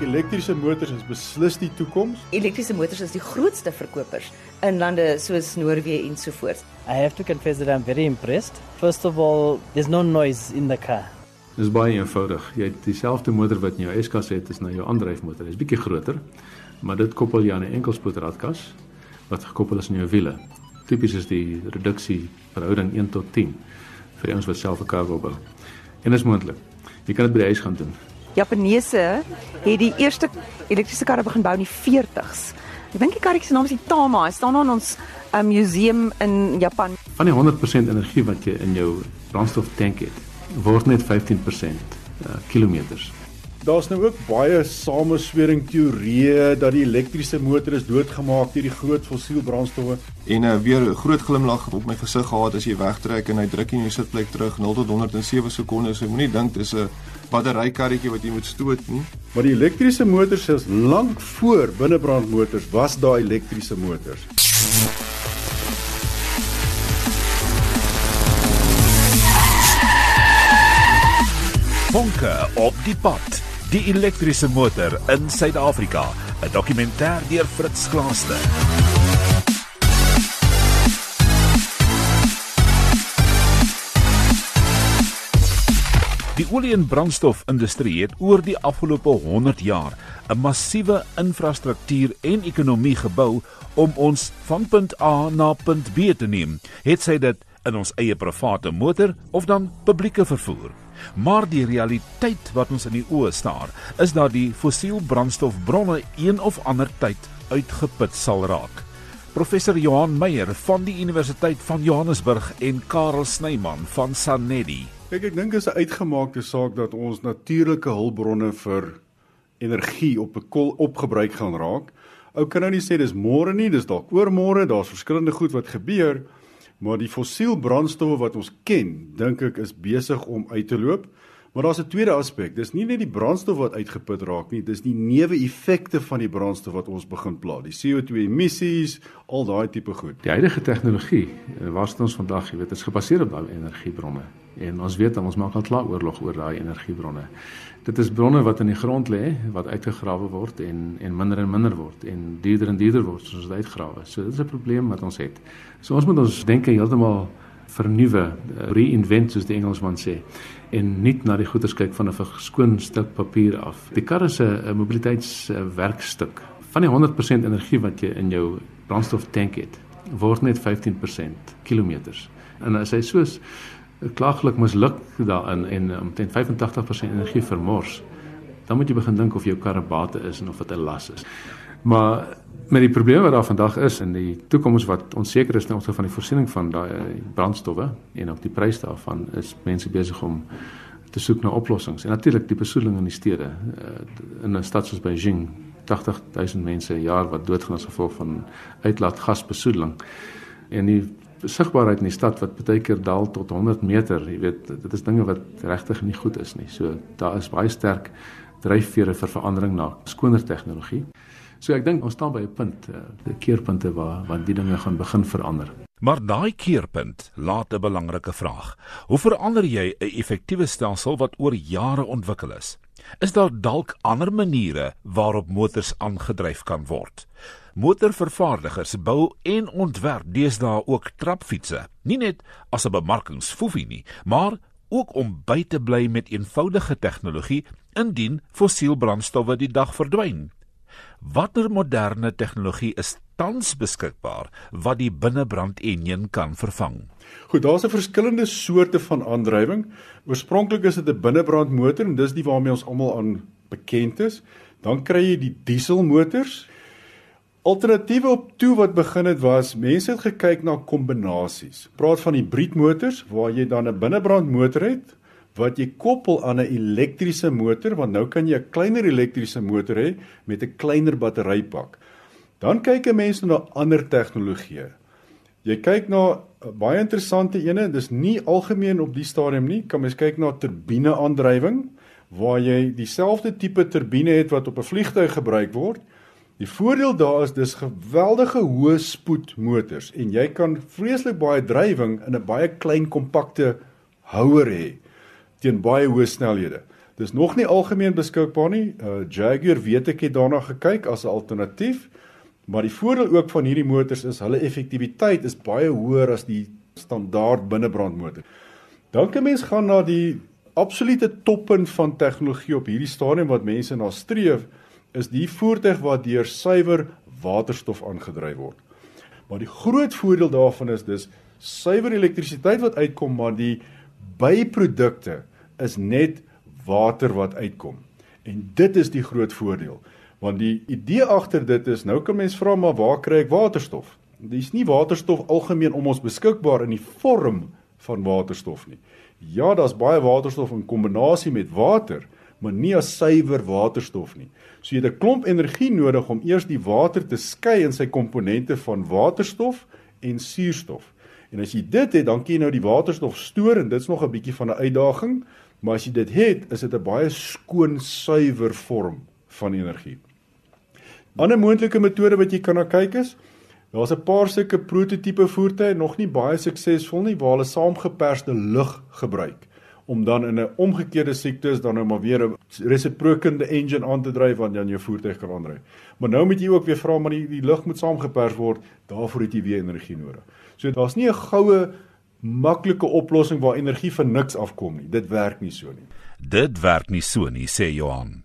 Dink elektriese motors is beslis die toekoms. Elektriese motors is die grootste verkopers in lande soos Noorwe en so voort. I have to confess that I'm very impressed. First of all, there's no noise in the car. Dis baie eenvoudig. Jy het dieselfde motor wat in jou S-kas het as nou jou aandryfmotor. Dit is bietjie groter, maar dit koppel jy aan 'n enkelspoedradkas wat gekoppel is aan jou wiele. Tipies is die reduksie verhouding 1 tot 10 vir ouens wat self 'n kar wil bou. En dit is moontlik. Jy kan dit by die huis gaan doen. Japaneese het die eerste elektriese karre begin bou in die 40s. Ek dink die karretjie se naam is die Tama. Hy staan aan ons um, museum in Japan. Van die 100% energie wat jy in jou brandstoftank het, word net 15% uh, kilometers. Daar's nou ook baie sameswering teorieë dat die elektriese motor is doodgemaak deur die groot fossielbrandstowwe. En uh, weer 'n groot glimlag op my gesig gehad as jy wegtrek en hy druk in jou sitplek terug 0 tot 107 sekondes. So moenie dink dis 'n batterykarretjie wat jy moet stoot nie. Maar die elektriese motors is lank voor binnebrandmotors was daar elektriese motors. Vonke op die pad. Die elektriese motor in Suid-Afrika. 'n Dokumentêr deur Fritz Klaaste. Die olie- en brandstofindustrie het oor die afgelope 100 jaar 'n massiewe infrastruktuur en ekonomie gebou om ons van punt A na punt B te neem. Het sy dit in ons eie private motor of dan publieke vervoer. Maar die realiteit wat ons in die oë staar, is dat die fossiel brandstofbronne een of ander tyd uitgeput sal raak. Professor Johan Meyer van die Universiteit van Johannesburg en Karel Snyman van Sanedi. Kyk, ek dink is 'n uitgemaakte saak dat ons natuurlike hulpbronne vir energie op 'n opgebruik gaan raak. Ou kan nou nie sê dis môre nie, dis dalk oormôre, daar's verskillende goed wat gebeur. Maar die fossiel brandstowwe wat ons ken, dink ek is besig om uit te loop. Maar daar's 'n tweede aspek. Dis nie net die brandstof wat uitgeput raak nie, dis die neeweffekte van die brandstof wat ons begin pla. Die CO2 emissies, al daai tipe goed. Die huidige tegnologie, waar staan ons vandag, jy weet, is gebaseer op daai energiebronne. En ons weet dan ons maak al klaar oorlog oor daai energiebronne. Dit is bronne wat in die grond lê, wat uitgegrawe word en en minder en minder word en duurder en duurder word soos dit uitgrawe. So dit is 'n probleem wat ons het. So ons moet ons denke heeltemal vernuwe, reinvent soos die Engelsman sê en nie na die goeders kyk van 'n verskoon stuk papier af. Die kar is 'n mobiliteitswerkstuk. Van die 100% energie wat jy in jou brandstoftank het, word net 15% kilometers. En as hy soos klaaglik misluk daarin en omtrent 85% energie vermors, dan moet jy begin dink of jou kar 'n bate is en of dit 'n las is. Maar met die probleme wat daar vandag is in die toekoms wat onseker is ten opsigte van die voorsiening van daai brandstowwe en ook die prys daarvan, is mense besig om te soek na oplossings. En natuurlik die besoedeling in die stede in 'n stad soos Beijing 80000 mense 'n jaar wat doodgaan as gevolg van uitlaatgasbesoedeling. En die sigbaarheid in die stad wat baie keer daal tot 100 meter, jy weet, dit is dinge wat regtig nie goed is nie. So daar is baie sterk dryfvere vir verandering na skoner tegnologie. So ek dink ons staan by 'n punt, 'n keerpunte waar waar die dinge gaan begin verander. Maar daai keerpunt laat 'n belangrike vraag. Hoe verander jy 'n effektiewe stelsel wat oor jare ontwikkel is? Is daar dalk ander maniere waarop motors aangedryf kan word? Motorvervaardigers bou en ontwerp deesdae ook trapfietsse, nie net as 'n bemarkingsfoefie nie, maar ook om by te bly met eenvoudige tegnologie indien fossielbrandstowwe die dag verdwyn. Watter moderne tegnologie is tans beskikbaar wat die binnebrand-enjin kan vervang? Goed, daar's 'n verskillende soorte van aandrywing. Oorspronklik is dit 'n binnebrandmotor en dis die waarmee ons almal aan bekend is. Dan kry jy die dieselmotors. Alternatiewe op toe wat begin het was, mense het gekyk na kombinasies. Praat van hibriedmotors waar jy dan 'n binnebrandmotor het wat jy koppel aan 'n elektriese motor want nou kan jy 'n kleiner elektriese motor hê met 'n kleiner batterypak. Dan kyk mense na ander tegnologieë. Jy kyk na baie interessante ene, dis nie algemeen op die stadium nie. Kan mens kyk na turbineaandrywing waar jy dieselfde tipe turbine het wat op 'n vliegtuig gebruik word. Die voordeel daar is dis geweldige hoë spoed motors en jy kan vreeslik baie drywing in 'n baie klein kompakte houer hê teen baie hoë snelhede. Dis nog nie algemeen beskikbaar nie. Uh Jaguar weet ek het daarna gekyk as 'n alternatief, maar die voordeel ook van hierdie motors is hulle effektiwiteit is baie hoër as die standaard binnebrandmotor. Dan kan mens gaan na die absolute toppunt van tegnologie op hierdie stadium wat mense na streef is die voertuig wat deur suiwer waterstof aangedryf word. Maar die groot voordeel daarvan is dis suiwer elektrisiteit wat uitkom, maar die byprodukte is net water wat uitkom. En dit is die groot voordeel. Want die idee agter dit is nou kan mens vra maar waar kry ek waterstof? Dis nie waterstof algemeen om ons beskikbaar in die vorm van waterstof nie. Ja, daar's baie waterstof in kombinasie met water, maar nie as suiwer waterstof nie. So jy het 'n klomp energie nodig om eers die water te skei in sy komponente van waterstof en suurstof. En as jy dit het, dan kan jy nou die waterstof stoor en dit's nog 'n bietjie van 'n uitdaging, maar as jy dit het, is dit 'n baie skoon, suiwer vorm van energie. Ander moontlike metode wat jy kan na kyk is, daar's 'n paar sulke prototipe voertuie nog nie baie suksesvol nie waar hulle saamgeperste lug gebruik om dan in 'n omgekeerde siektes dan nou maar weer 'n reciprocande engine aan te dryf wat dan jou voertuig kan aandryf. Maar nou moet jy ook weer vra maar die, die lug moet saamgepers word, daarvoor het jy weer energie nodig. So daar's nie 'n goue maklike oplossing waar energie vir niks afkom nie. Dit werk nie so nie. Dit werk nie so nie, sê Johan.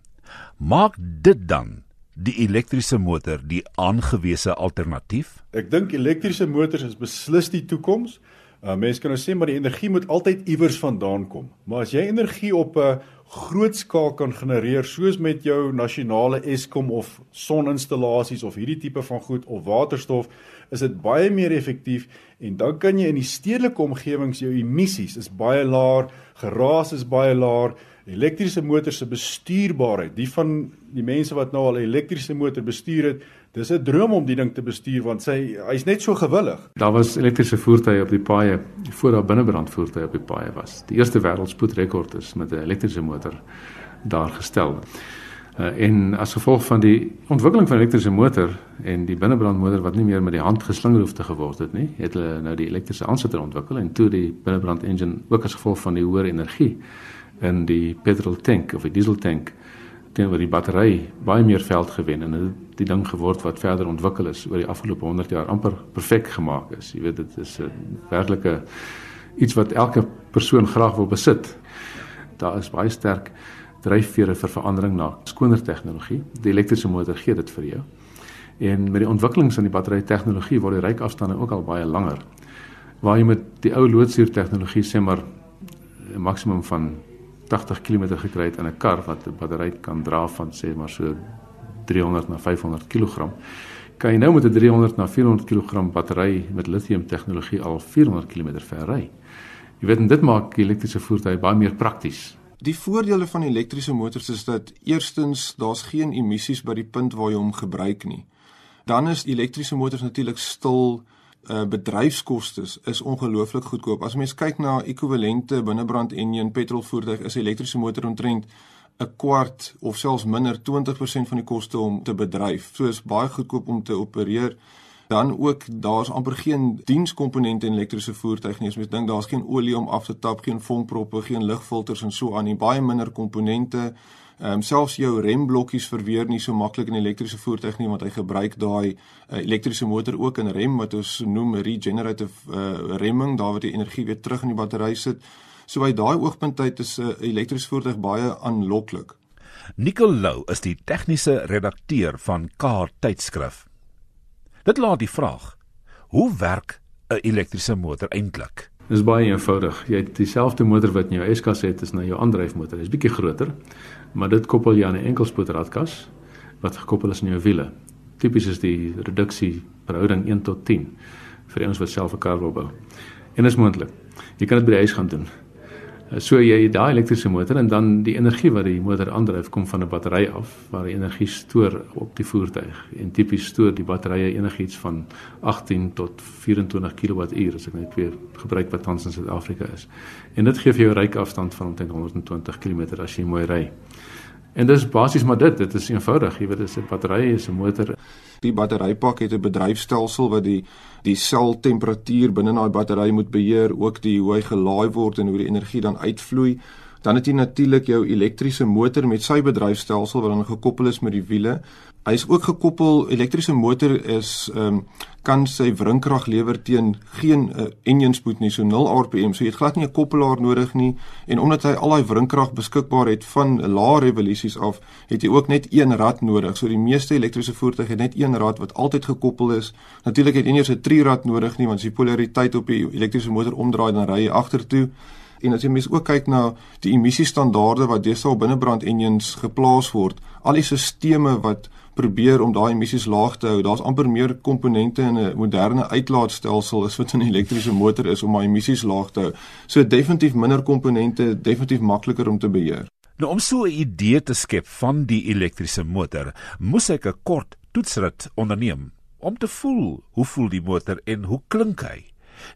Maak dit dan die elektriese motor die aangewese alternatief? Ek dink elektriese motors is beslis die toekoms. Uh, mense kan nou sê maar die energie moet altyd iewers vandaan kom. Maar as jy energie op 'n groot skaal kan genereer soos met jou nasionale Eskom of soninstallasies of hierdie tipe van goed of waterstof, is dit baie meer effektief en dan kan jy in die stedelike omgewings jou emissies is baie laer, geraas is baie laer. Elektriese motors se bestuurbaarheid, die van die mense wat nou al 'n elektriese motor bestuur het, Dis 'n droom om die ding te bestuur want sy hy's net so gewillig. Daar was elektriese voertuie op die paaie voor daar binnebrand voertuie op die paaie was. Die eerste wêreldspoedrekord is met 'n elektriese motor daar gestel. Uh, en as gevolg van die ontwikkeling van elektriese motor en die binnebrandmotor wat nie meer met die hand geslinger hoef te geword het nie, het hulle nou die elektriese aansitter ontwikkel en toe die binnebrand engine ook as gevolg van die hoër energie in die petrol tank of die diesel tank teenoor die battery baie meer veld gewen en dit die ding geword wat verder ontwikkel is oor die afgelope 100 jaar amper perfek gemaak is. Jy weet dit is 'n werklike iets wat elke persoon graag wil besit. Daar is baie sterk dryfvere vir verandering na skoner tegnologie. Die elektriese motor gee dit vir jou. En met die ontwikkelings in die battery tegnologie word die ryikafstande ook al baie langer. Waar jy met die ou loodsuur tegnologie sê maar 'n maksimum van 80 km gekry het in 'n kar wat 'n battery kan dra van sê maar so 300 na 500 kg. Kan jy nou met 'n 300 na 400 kg battery met lithium tegnologie al 400 km ver ry? Jy weet dit maak elektriese voertuie baie meer prakties. Die voordele van elektriese motors is dat eerstens daar's geen emissies by die punt waar jy hom gebruik nie. Dan is elektriese motors natuurlik stil uh bedryfskoste is ongelooflik goedkoop. As mens kyk na ekwivalente binnebrand enjin petrolvoertuig is 'n elektriese motor omtrent 'n kwart of selfs minder 20% van die koste om te bedryf. So is baie goedkoop om te opereer. Dan ook daar's amper geen dienskomponente in elektriese voertuie nie. As mens dink daar's geen olie om af te tap, geen vonkproppe, geen lugfilters en so aan nie. Baie minder komponente. Ehm um, selfs jou remblokkies verweer nie so maklik in 'n elektriese voertuig nie want hy gebruik daai uh, elektriese motor ook in rem wat ons noem regenerative uh, remming, daar waar die energie weer terug in die battery sit. So by daai oogpunt uit is 'n uh, elektriese voertuig baie aanloklik. Nicole Lou is die tegniese redakteur van Car tydskrif. Dit laat die vraag: Hoe werk 'n elektriese motor eintlik? Dis baie eenvoudig. Jy het dieselfde motor wat in jou S-kas het, is nou jou aandryfmotor. Dit is bietjie groter, maar dit koppel jy aan 'n enkelspoedradkas wat gekoppel is aan jou wiele. Tipies is die reduksie verhouding 1 tot 10 vir ons wat self 'n kar wil bou. En is moontlik. Jy kan dit by die huis gaan doen. So jy daai elektriese motor en dan die energie wat die motor aandryf kom van 'n battery af waar die energie stoor op die voertuig. En tipies stoor die batterye enigiets van 18 tot 24 kWh as ek net weer gebruik wat tans in Suid-Afrika is. En dit gee vir jou 'n ryk afstand van omtrent 120 km as jy mooi ry. En dis basies maar dit, dit is eenvoudig, jy weet dit is 'n battery, is 'n motor. Die batterypak het 'n bedryfstelsel wat die die seltemperatuur binne in daai battery moet beheer, ook die hoe hy gelaai word en hoe die energie dan uitvloei. Dan het jy natuurlik jou elektriese motor met sy bedryfstelsel wat dan gekoppel is met die wiele. Hy is ook gekoppel elektriese motor is ehm um, kan sy wrinkrag lewer teen geen uh, engine spoed nie, so 0 rpm. So jy het glad nie 'n koppelaar nodig nie en omdat hy al daai wrinkrag beskikbaar het van lae revolusies af, het jy ook net een rad nodig. So die meeste elektriese voertuie het net een rad wat altyd gekoppel is. Natuurlik het jy nie eens 'n trirad nodig nie want as die polariteit op die elektriese motor omdraai dan ry jy agtertoe. En as jy mens ook kyk na die emissiestandaarde wat deesdae binnebrand engines geplaas word, al die stelsels wat probeer om daai emissies laag te hou. Daar's amper meer komponente in 'n moderne uitlaatstelsel as wat in 'n elektriese motor is om daai emissies laag te hou. So definitief minder komponente, definitief makliker om te beheer. Nou om so 'n idee te skep van die elektriese motor, moes ek 'n kort toetsrit onderneem om te voel hoe voel die motor en hoe klink hy.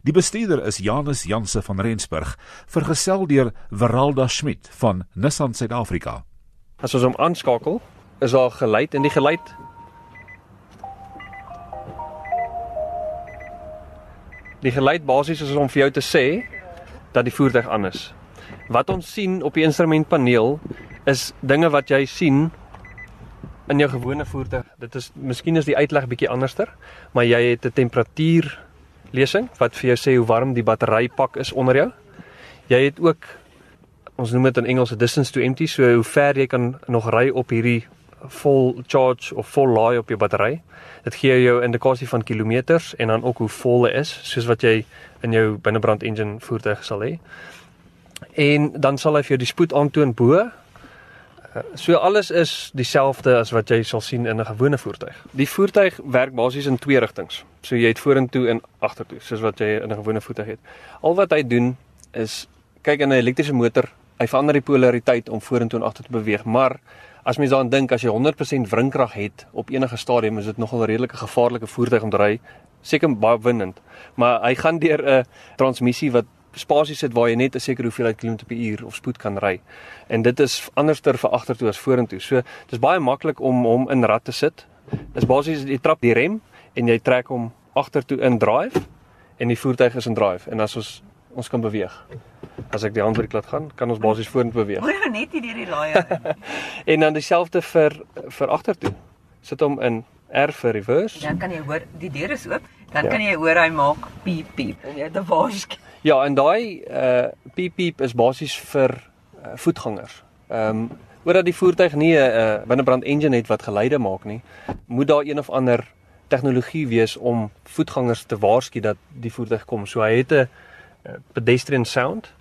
Die bestuurder is Janus Janse van Rensburg, vergesel deur Veralda Schmidt van Nissan Suid-Afrika. As ons hom aanskakel, is daar geluid en die geluid Die geluid basies is om vir jou te sê dat die voertuig aan is. Wat ons sien op die instrumentpaneel is dinge wat jy sien in jou gewone voertuig. Dit is miskien is die uitleg bietjie anderster, maar jy het 'n temperatuur lesing wat vir jou sê hoe warm die batterypak is onder jou. Jy het ook ons noem dit in Engels 'n distance to empty, so hoe ver jy kan nog ry op hierdie vol charge of vol laai op jou battery. Dit gee jou indikasie van kilometers en dan ook hoe vol hy is, soos wat jy in jou binnebrand engine voertuig sal hê. En dan sal hy vir jou die spoed aantoon bo. Eh, so alles is dieselfde as wat jy sal sien in 'n gewone voertuig. Die voertuig werk basies in twee rigtings. So jy het vorentoe en agtertoe, soos wat jy in 'n gewone voertuig het. Al wat hy doen is kyk in 'n elektriese motor, hy verander die polariteit om vorentoe en agtertoe te beweeg, maar As mens daaraan dink as jy 100% wrinkrag het op enige stadium is dit nogal 'n redelike gevaarlike voertuig om te ry, seker baie windend. Maar hy gaan deur 'n transmissie wat spasie sit waar jy net 'n sekere hoeveelheid kilometer per uur of spoed kan ry. En dit is anderster vir agtertoe as vorentoe. So dis baie maklik om hom in rad te sit. Dis basies jy trap die rem en jy trek hom agtertoe in drive en die voertuig is in drive en as ons ons kan beweeg. As ek die handbrake laat gaan, kan ons basies vorentoe beweeg. Hoor nou net hier deur die laaier. en dan dieselfde vir vir agtertoe. Sit hom in R vir reverse. Dan kan jy hoor die deur is oop. Dan ja. kan jy hoor hy maak piep piep. En jy 'n waarsku. Ja, en daai uh piep piep is basies vir uh, voetgangers. Ehm um, omdat die voertuig nie 'n uh, binnebrand engine het wat geluide maak nie, moet daar een of ander tegnologie wees om voetgangers te waarsku dat die voertuig kom. So hy het 'n uh, pedestrian sound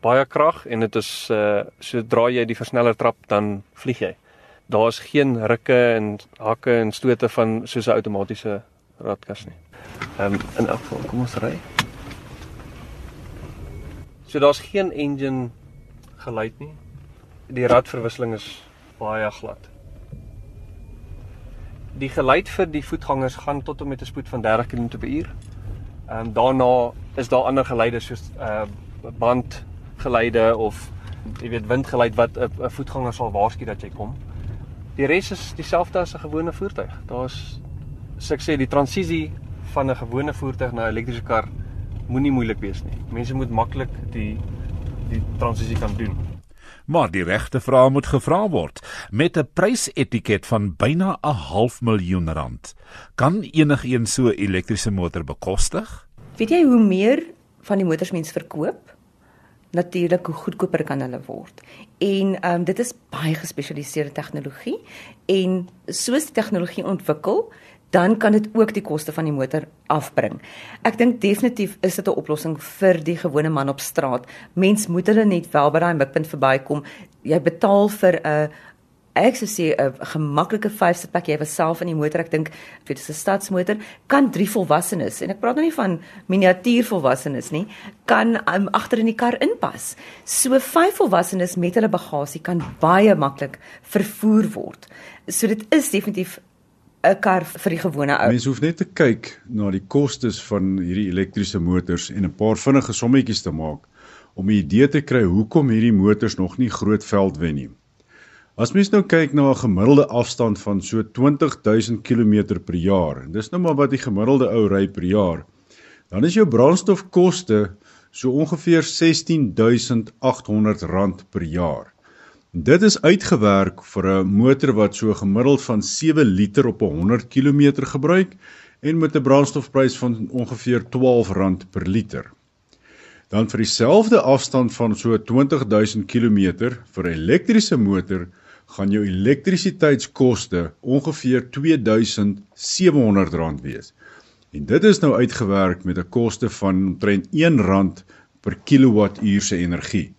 baie krag en dit is uh sodra jy die versneller trap dan vlieg jy. Daar's geen rukke en hakke en stote van soos 'n outomatiese radkas nie. Ehm um, in elk geval, kom ons ry. So daar's geen engine geluid nie. Die radverwisseling is baie glad. Die geluid vir die voetgangers gaan tot en met 'n spoed van 30 km/h. Ehm daarna is daar ander geluide soos uh band geleide of jy weet windgeleid wat 'n voetganger sal waarsku dat jy kom. Die res is dieselfde as 'n gewone voertuig. Daar's so ek sê die transisie van 'n gewone voertuig na 'n elektriese kar moenie moeilik wees nie. Mense moet maklik die die transisie kan doen. Maar die regte vrae moet gevra word met 'n prysetiket van byna 'n half miljoen rand. Kan enigiemand so 'n elektriese motor bekostig? Weet jy hoe meer van die motors mens verkoop, natuurlik hoe goedkoper kan hulle word. En ehm um, dit is baie gespesialiseerde tegnologie en soos die tegnologie ontwikkel, dan kan dit ook die koste van die motor afbring. Ek dink definitief is dit 'n oplossing vir die gewone man op straat. Mens moet hulle net wel by daai mikpunt verbykom. Jy betaal vir 'n ek sou sê 'n gemaklike 5 sitplek jy self in die motor ek dink vir 'n stadsmotor kan drie volwassenes en ek praat nou nie van miniatuur volwassenes nie kan um, agter in die kar inpas. So vyf volwassenes met hulle bagasie kan baie maklik vervoer word. So dit is definitief 'n kar vir die gewone ou. Mens hoef net te kyk na die kostes van hierdie elektriese motors en 'n paar vinnige sommetjies te maak om 'n idee te kry hoekom hierdie motors nog nie groot veld wen nie. As mens nou kyk na 'n gemiddelde afstand van so 20000 km per jaar, en dis nou maar wat die gemiddelde ou ry per jaar, dan is jou brandstofkoste so ongeveer R16800 per jaar. Dit is uitgewerk vir 'n motor wat so gemiddeld van 7 liter op 100 km gebruik en met 'n brandstofprys van ongeveer R12 per liter. Dan vir dieselfde afstand van so 20000 km vir 'n elektriese motor gaan jou elektrisiteitskoste ongeveer R2700 wees. En dit is nou uitgewerk met 'n koste van omtrent R1 per kilowattuur se energie.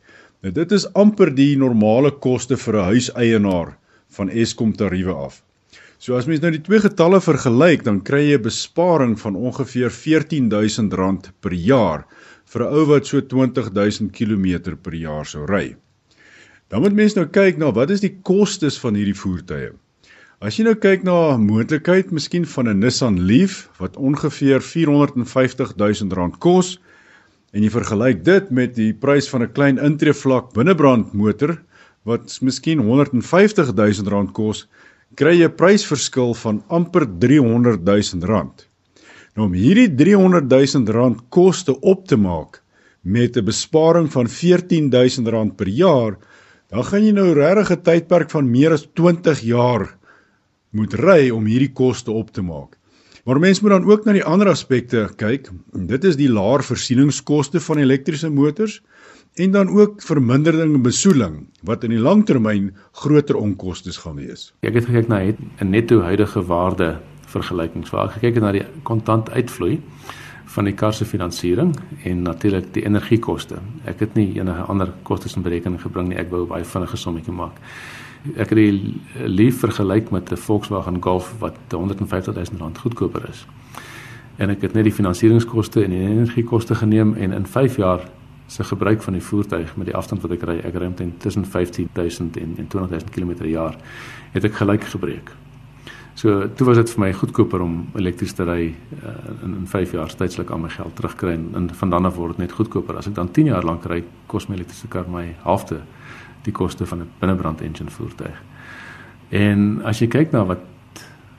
Nou dit is amper die normale koste vir 'n huiseienaar van Eskom tariewe af. So as mens nou die twee getalle vergelyk, dan kry jy 'n besparing van ongeveer R14000 per jaar vir 'n ou wat so 20000 km per jaar sou ry. Dan moet mens nou kyk na wat is die kostes van hierdie voertuie. As jy nou kyk na 'n moontlikheid miskien van 'n Nissan Leaf wat ongeveer R450 000 kos, en jy vergelyk dit met die prys van 'n klein intreevlak binnebrand motor wat miskien R150 000 kos, kry jy 'n prysverskil van amper R300 000. Nou om hierdie R300 000 koste op te maak met 'n besparing van R14 000 per jaar, dan gaan jy nou regtig 'n tydperk van meer as 20 jaar moet ry om hierdie koste op te maak. Maar mense moet dan ook na die ander aspekte kyk. Dit is die laer versieningskoste van elektriese motors en dan ook vermindering in besoedeling wat in die langtermyn groter onkoste gaan wees. Ek het gekyk na 'n netto huidige waarde vergelykings waar ek gekyk het na die kontant uitvloei van die kar se finansiering en natuurlik die energiekoste. Ek het nie enige ander kostes in berekening gebring nie. Ek wou baie vinnige sommetjie maak ek het die lief vergelyk met 'n Volkswagen Golf wat 150 000 rand goedkoper is. En ek het net die finansieringskoste en die energiekoste geneem en in 5 jaar se gebruik van die voertuig met die afstand wat ek ry, ek ry omtrent tussen 15000 en, en 20000 km per jaar, het ek gelyk gebreek. So toe was dit vir my goedkoper om elektries te ry uh, in, in 5 jaar tydslik al my geld terugkry en, en van dan af word dit net goedkoper. As ek dan 10 jaar lank ry, kos my elektriese kar my halfte die koste van 'n binnebrand engine voertuig. En as jy kyk na wat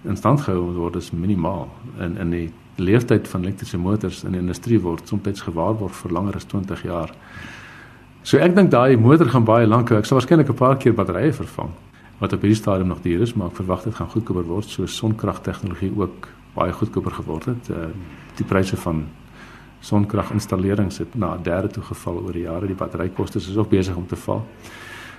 in stand gehou word, is minimaal in in die leeftyd van elektriese motors in die industrie word soms gewaarborg vir langer as 20 jaar. So ek dink daai motor gaan baie lank hou. Ek sal waarskynlik 'n paar keer batterye vervang wat op hierdie stadium nog duur is, maar ek verwag dit gaan goedkoper word soos sonkragtegnologie ook baie goedkoper geword het. Uh, die pryse van sonkraginstallings het na 'n derde toe geval oor die jare. Die batterykoste is ook besig om te val.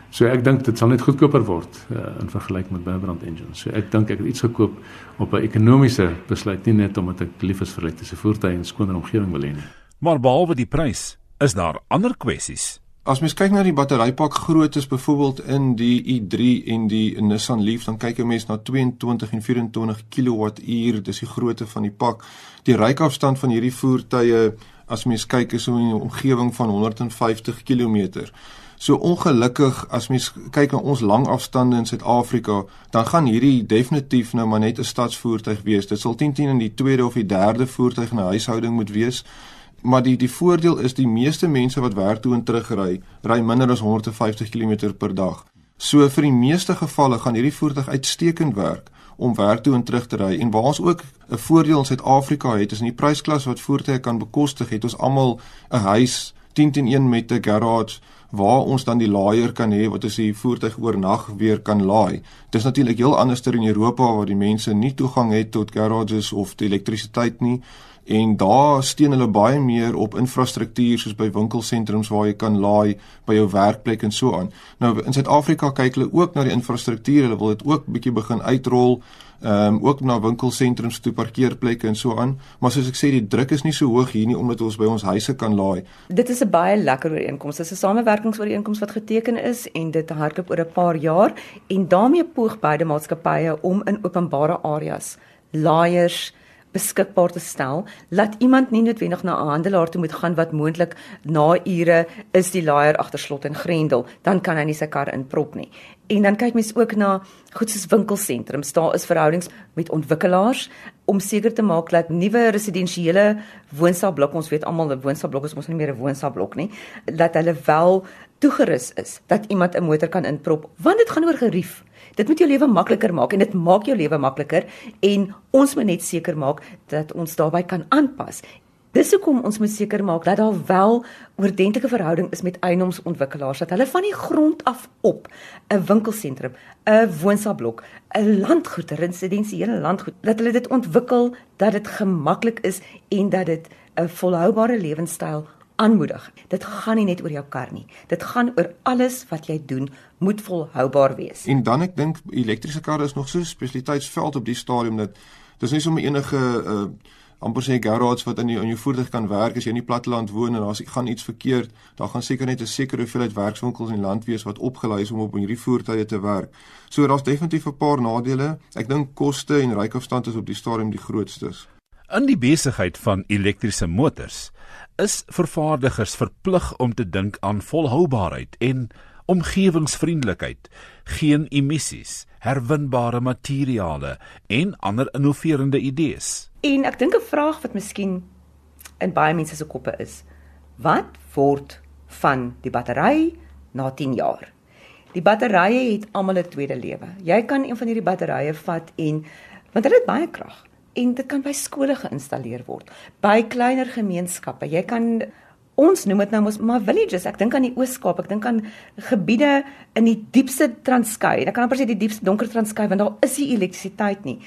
So ek dink dit sal net goedkoper word uh, in vergelyking met binnebrand engines. So ek dink ek het iets gekoop op 'n ekonomiese besluit nie net omdat ek lief is vir elektriese voertuie en skoner omgewing wil hê nie. Maar behalwe die prys, is daar ander kwessies. As mens kyk na die batterypak groottes byvoorbeeld in die i3 en die Nissan Leaf, dan kyk 'n mens na 22 en 24 kWh, dis die grootte van die pak. Die ryafstand van hierdie voertuie as mens kyk is so in 'n omgewing van 150 km. So ongelukkig as mens kyk na ons lang afstande in Suid-Afrika, dan gaan hierdie definitief nou maar net 'n stadsvoertuig wees. Dit sal 10 10 in die tweede of die derde voertuig in 'n huishouding moet wees. Maar die die voordeel is die meeste mense wat werk toe en terug ry, ry minder as 150 km per dag. So vir die meeste gevalle gaan hierdie voertuig uitstekend werk om werk toe en terug te ry. En waar ons ook 'n voordeel in Suid-Afrika het, is in die prysklas wat voertuie kan bekostig, het ons almal 'n huis 10 10 1 met 'n garage waar ons dan die laaier kan hê wat as die voertuig oornag weer kan laai. Dit is natuurlik heel anders ter in Europa waar die mense nie toegang het tot garages of die elektrisiteit nie en daar steun hulle baie meer op infrastruktuur soos by winkelsentrums waar jy kan laai by jou werkplek en so aan. Nou in Suid-Afrika kyk hulle ook na die infrastruktuur, hulle wil dit ook bietjie begin uitrol ehm um, ook na winkelsentrums toe parkeerplekke en so aan. Maar soos ek sê, die druk is nie so hoog hier nie omdat ons by ons huise kan laai. Dit is 'n baie lekker ooreenkoms. Dit is 'n samewerkingsooreenkoms wat geteken is en dit hardloop oor 'n paar jaar en daarmee poog beide maatskappye om in openbare areas laaiers beskikbaar te stel, laat iemand nie noodwendig na 'n handelaar toe moet gaan wat moontlik na ure is die laaier agter slot en grendel, dan kan hy nie sy kar inprop nie. En dan kyk mens ook na goed soos winkelsentrums. Daar is verhoudings met ontwikkelaars om seker te maak dat nuwe residensiële woonstelblokke, ons weet almal 'n woonstelblok is mos nie meer 'n woonstelblok nie, dat hulle wel toegerus is dat iemand 'n motor kan inprop, want dit gaan oor gerief. Dit moet jou lewe makliker maak en dit maak jou lewe makliker en ons moet net seker maak dat ons daarbey kan aanpas. Dis hoekom ons moet seker maak dat daar wel oordentlike verhouding is met eienoomsontwikkelaars dat hulle van die grond af op 'n winkelsentrum, 'n woonsaalblok, 'n landgoed, 'n residensiële landgoed, dat hulle dit ontwikkel dat dit gemaklik is en dat dit 'n volhoubare lewenstyl aanmoedig. Dit gaan nie net oor jou kar nie. Dit gaan oor alles wat jy doen moet volhoubaar wees. En dan ek dink elektriese karre is nog so 'n spesialiteitsveld op die stadium dat dis nie sommer enige uh amper sê garage wat in jou in jou voertuig kan werk as jy in die platteland woon en daar's gaan iets verkeerd, daar gaan seker net 'n sekere hoeveelheid werkswinkels in die land wees wat opgelei is om op hierdie voertuie te werk. So daar's definitief 'n paar nadele. Ek dink koste en rykoafstand is op die stadium die grootstes. In die besigheid van elektriese motors is vervaardigers verplig om te dink aan volhoubaarheid en omgewingsvriendelikheid, geen emissies, herwinbare materiale en ander innoverende idees. En ek dink 'n vraag wat miskien in baie mense se koppe is, wat word van die battery na 10 jaar? Die batterye het almal 'n tweede lewe. Jy kan een van hierdie batterye vat en want hulle het baie krag en dit kan by skole geïnstalleer word, by kleiner gemeenskappe. Jy kan ons noem dit nou mos maar villages. Ek dink aan die Oos-Kaap, ek dink aan gebiede in die diepste Transkei. Ek kan amper sê die diepste donker Transkei want daar is nie elektrisiteit nie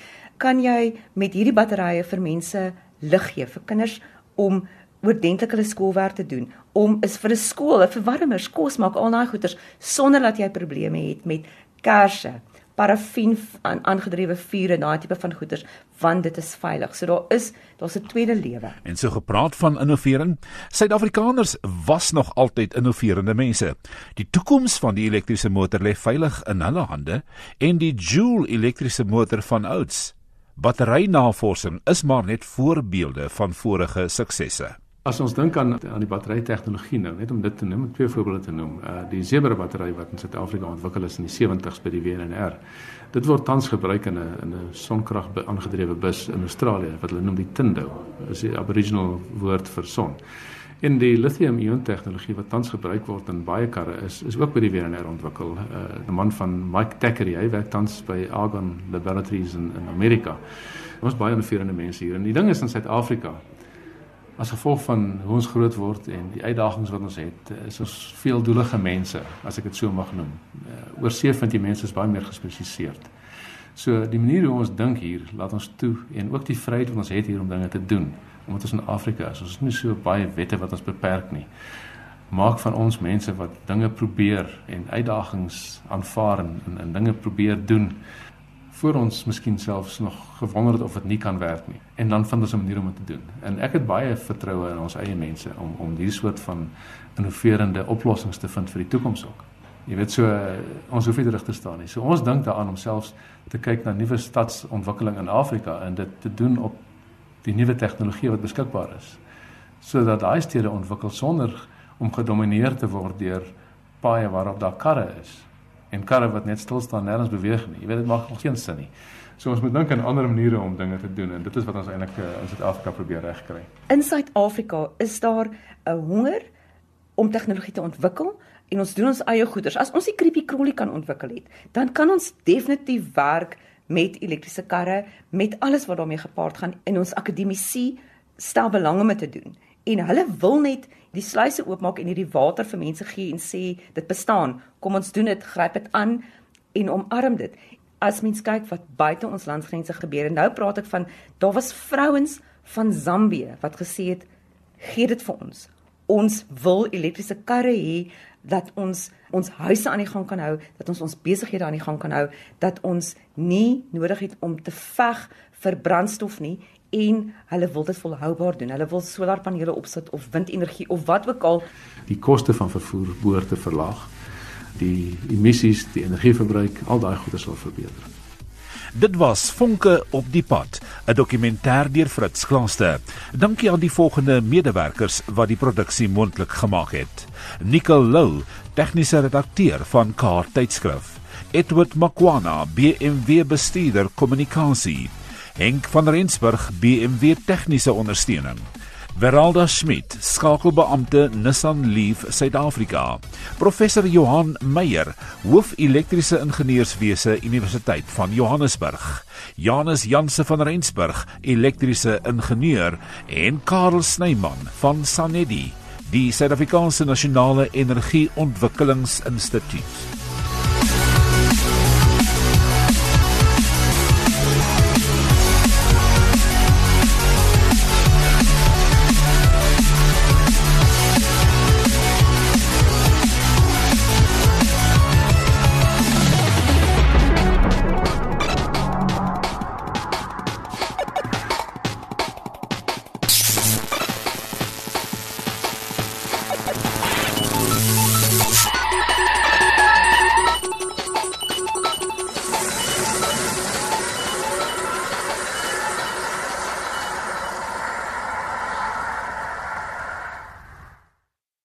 kan jy met hierdie batterye vir mense lig gee vir kinders om oordentlik hulle skoolwerk te doen om is vir 'n skool 'n verwarmer kos maak al daai goeders sonder dat jy probleme het met kersse parafin aan aangedrewe vure daai tipe van goeders want dit is veilig. So daar is daar's 'n tweede lewe. En so gepraat van innovering, Suid-Afrikaners was nog altyd innoverende mense. Die toekoms van die elektriese motor lê veilig in hulle hande en die Joule elektriese motor van ouds Batterynavorsing is maar net voorbeelde van vorige suksesse. As ons dink aan aan die batterytegnologie nou, net om dit te noem, twee voorbeelde te noem. Uh die Zebra battery wat in Suid-Afrika ontwikkel is in die 70's by die WNR. Dit word tans gebruik in 'n in 'n sonkrag aangedrewe bus in Australië wat hulle noem die Tindo. Dis die aboriginal woord vir son. En die lithium-ion tegnologie wat tans gebruik word in baie karre is is ook by die WNR ontwikkel. Uh, 'n man van Mike Thackeray, hy werk tans by Argonne Laboratories in in Amerika. Ons baie innoverende mense hier. En die ding is in Suid-Afrika as gevolg van hoe ons groot word en die uitdagings wat ons het, is ons veeldoelige mense, as ek dit so mag noem. Uh, Oorsee vind jy mense is baie meer gespesialiseerd. So die manier hoe ons dink hier, laat ons toe en ook die vryheid wat ons het hier om dinge te doen omdat ons in Afrika is. Ons het nie so baie wette wat ons beperk nie. Maak van ons mense wat dinge probeer en uitdagings aanvaar en, en, en dinge probeer doen voor ons miskien selfs nog gewonder het of dit nie kan werk nie. En dan vind ons 'n manier om dit te doen. En ek het baie vertroue in ons eie mense om om hierdie soort van innoverende oplossings te vind vir die toekoms ook. Jy weet so ons hoef nie terug te staan nie. So ons dink daaraan om selfs te kyk na nuwe stadsontwikkeling in Afrika en dit te doen op die nuwe tegnologie wat beskikbaar is sodat daai stede ontwikkel sonder om gedomeineer te word deur paaie waarop daar karre is en karre wat net stil staan nêrens beweeg nie. Jy weet dit maak geen sin nie. So ons moet dink aan ander maniere om dinge te doen en dit is wat ons eintlik uh, in Suid-Afrika probeer regkry. In Suid-Afrika is daar 'n honger om tegnologie te ontwikkel en ons doen ons eie goeders. As ons die creepy crawly kan ontwikkel het, dan kan ons definitief werk met elektriese karre, met alles wat daarmee gepaard gaan en ons akademisie stel belang om dit te doen. En hulle wil net die sluise oopmaak en hierdie water vir mense gee en sê dit bestaan. Kom ons doen dit, gryp dit aan en omarm dit. As mens kyk wat buite ons landsgrense gebeur en nou praat ek van daar was vrouens van Zambië wat gesê het gee dit vir ons. Ons wil elektriese karre hê dat ons ons huise aan die gang kan hou, dat ons ons besighede aan die gang kan hou, dat ons nie nodig het om te veg vir brandstof nie en hulle wil dit volhoubaar doen. Hulle wil solarpanele opsit of windenergie of wat ook al. Die koste van vervoer behoort te verlaag. Die emissies, die energieverbruik, al daai goeie sal verbeter. Dit was Vonke op die pad, 'n dokumentêr deur Fritz Klaaste. Dankie aan die volgende medewerkers wat die produksie moontlik gemaak het. Nicole Lou, tegniese redakteur van Kaart tydskrif. Edward Makwana, BMW bestuurder kommunikasie. Henk van Rensburg, BMW tegniese ondersteuning. Veralda Schmidt, skakelbeampte Nissan Leaf Suid-Afrika. Professor Johan Meyer, hoof elektriese ingenieurswese Universiteit van Johannesburg. Janus Janse van Rensburg, elektriese ingenieur en Karel Snyman van Sanedi, die Suid-Afrikaanse Nasionale Energie Ontwikkelingsinstituut.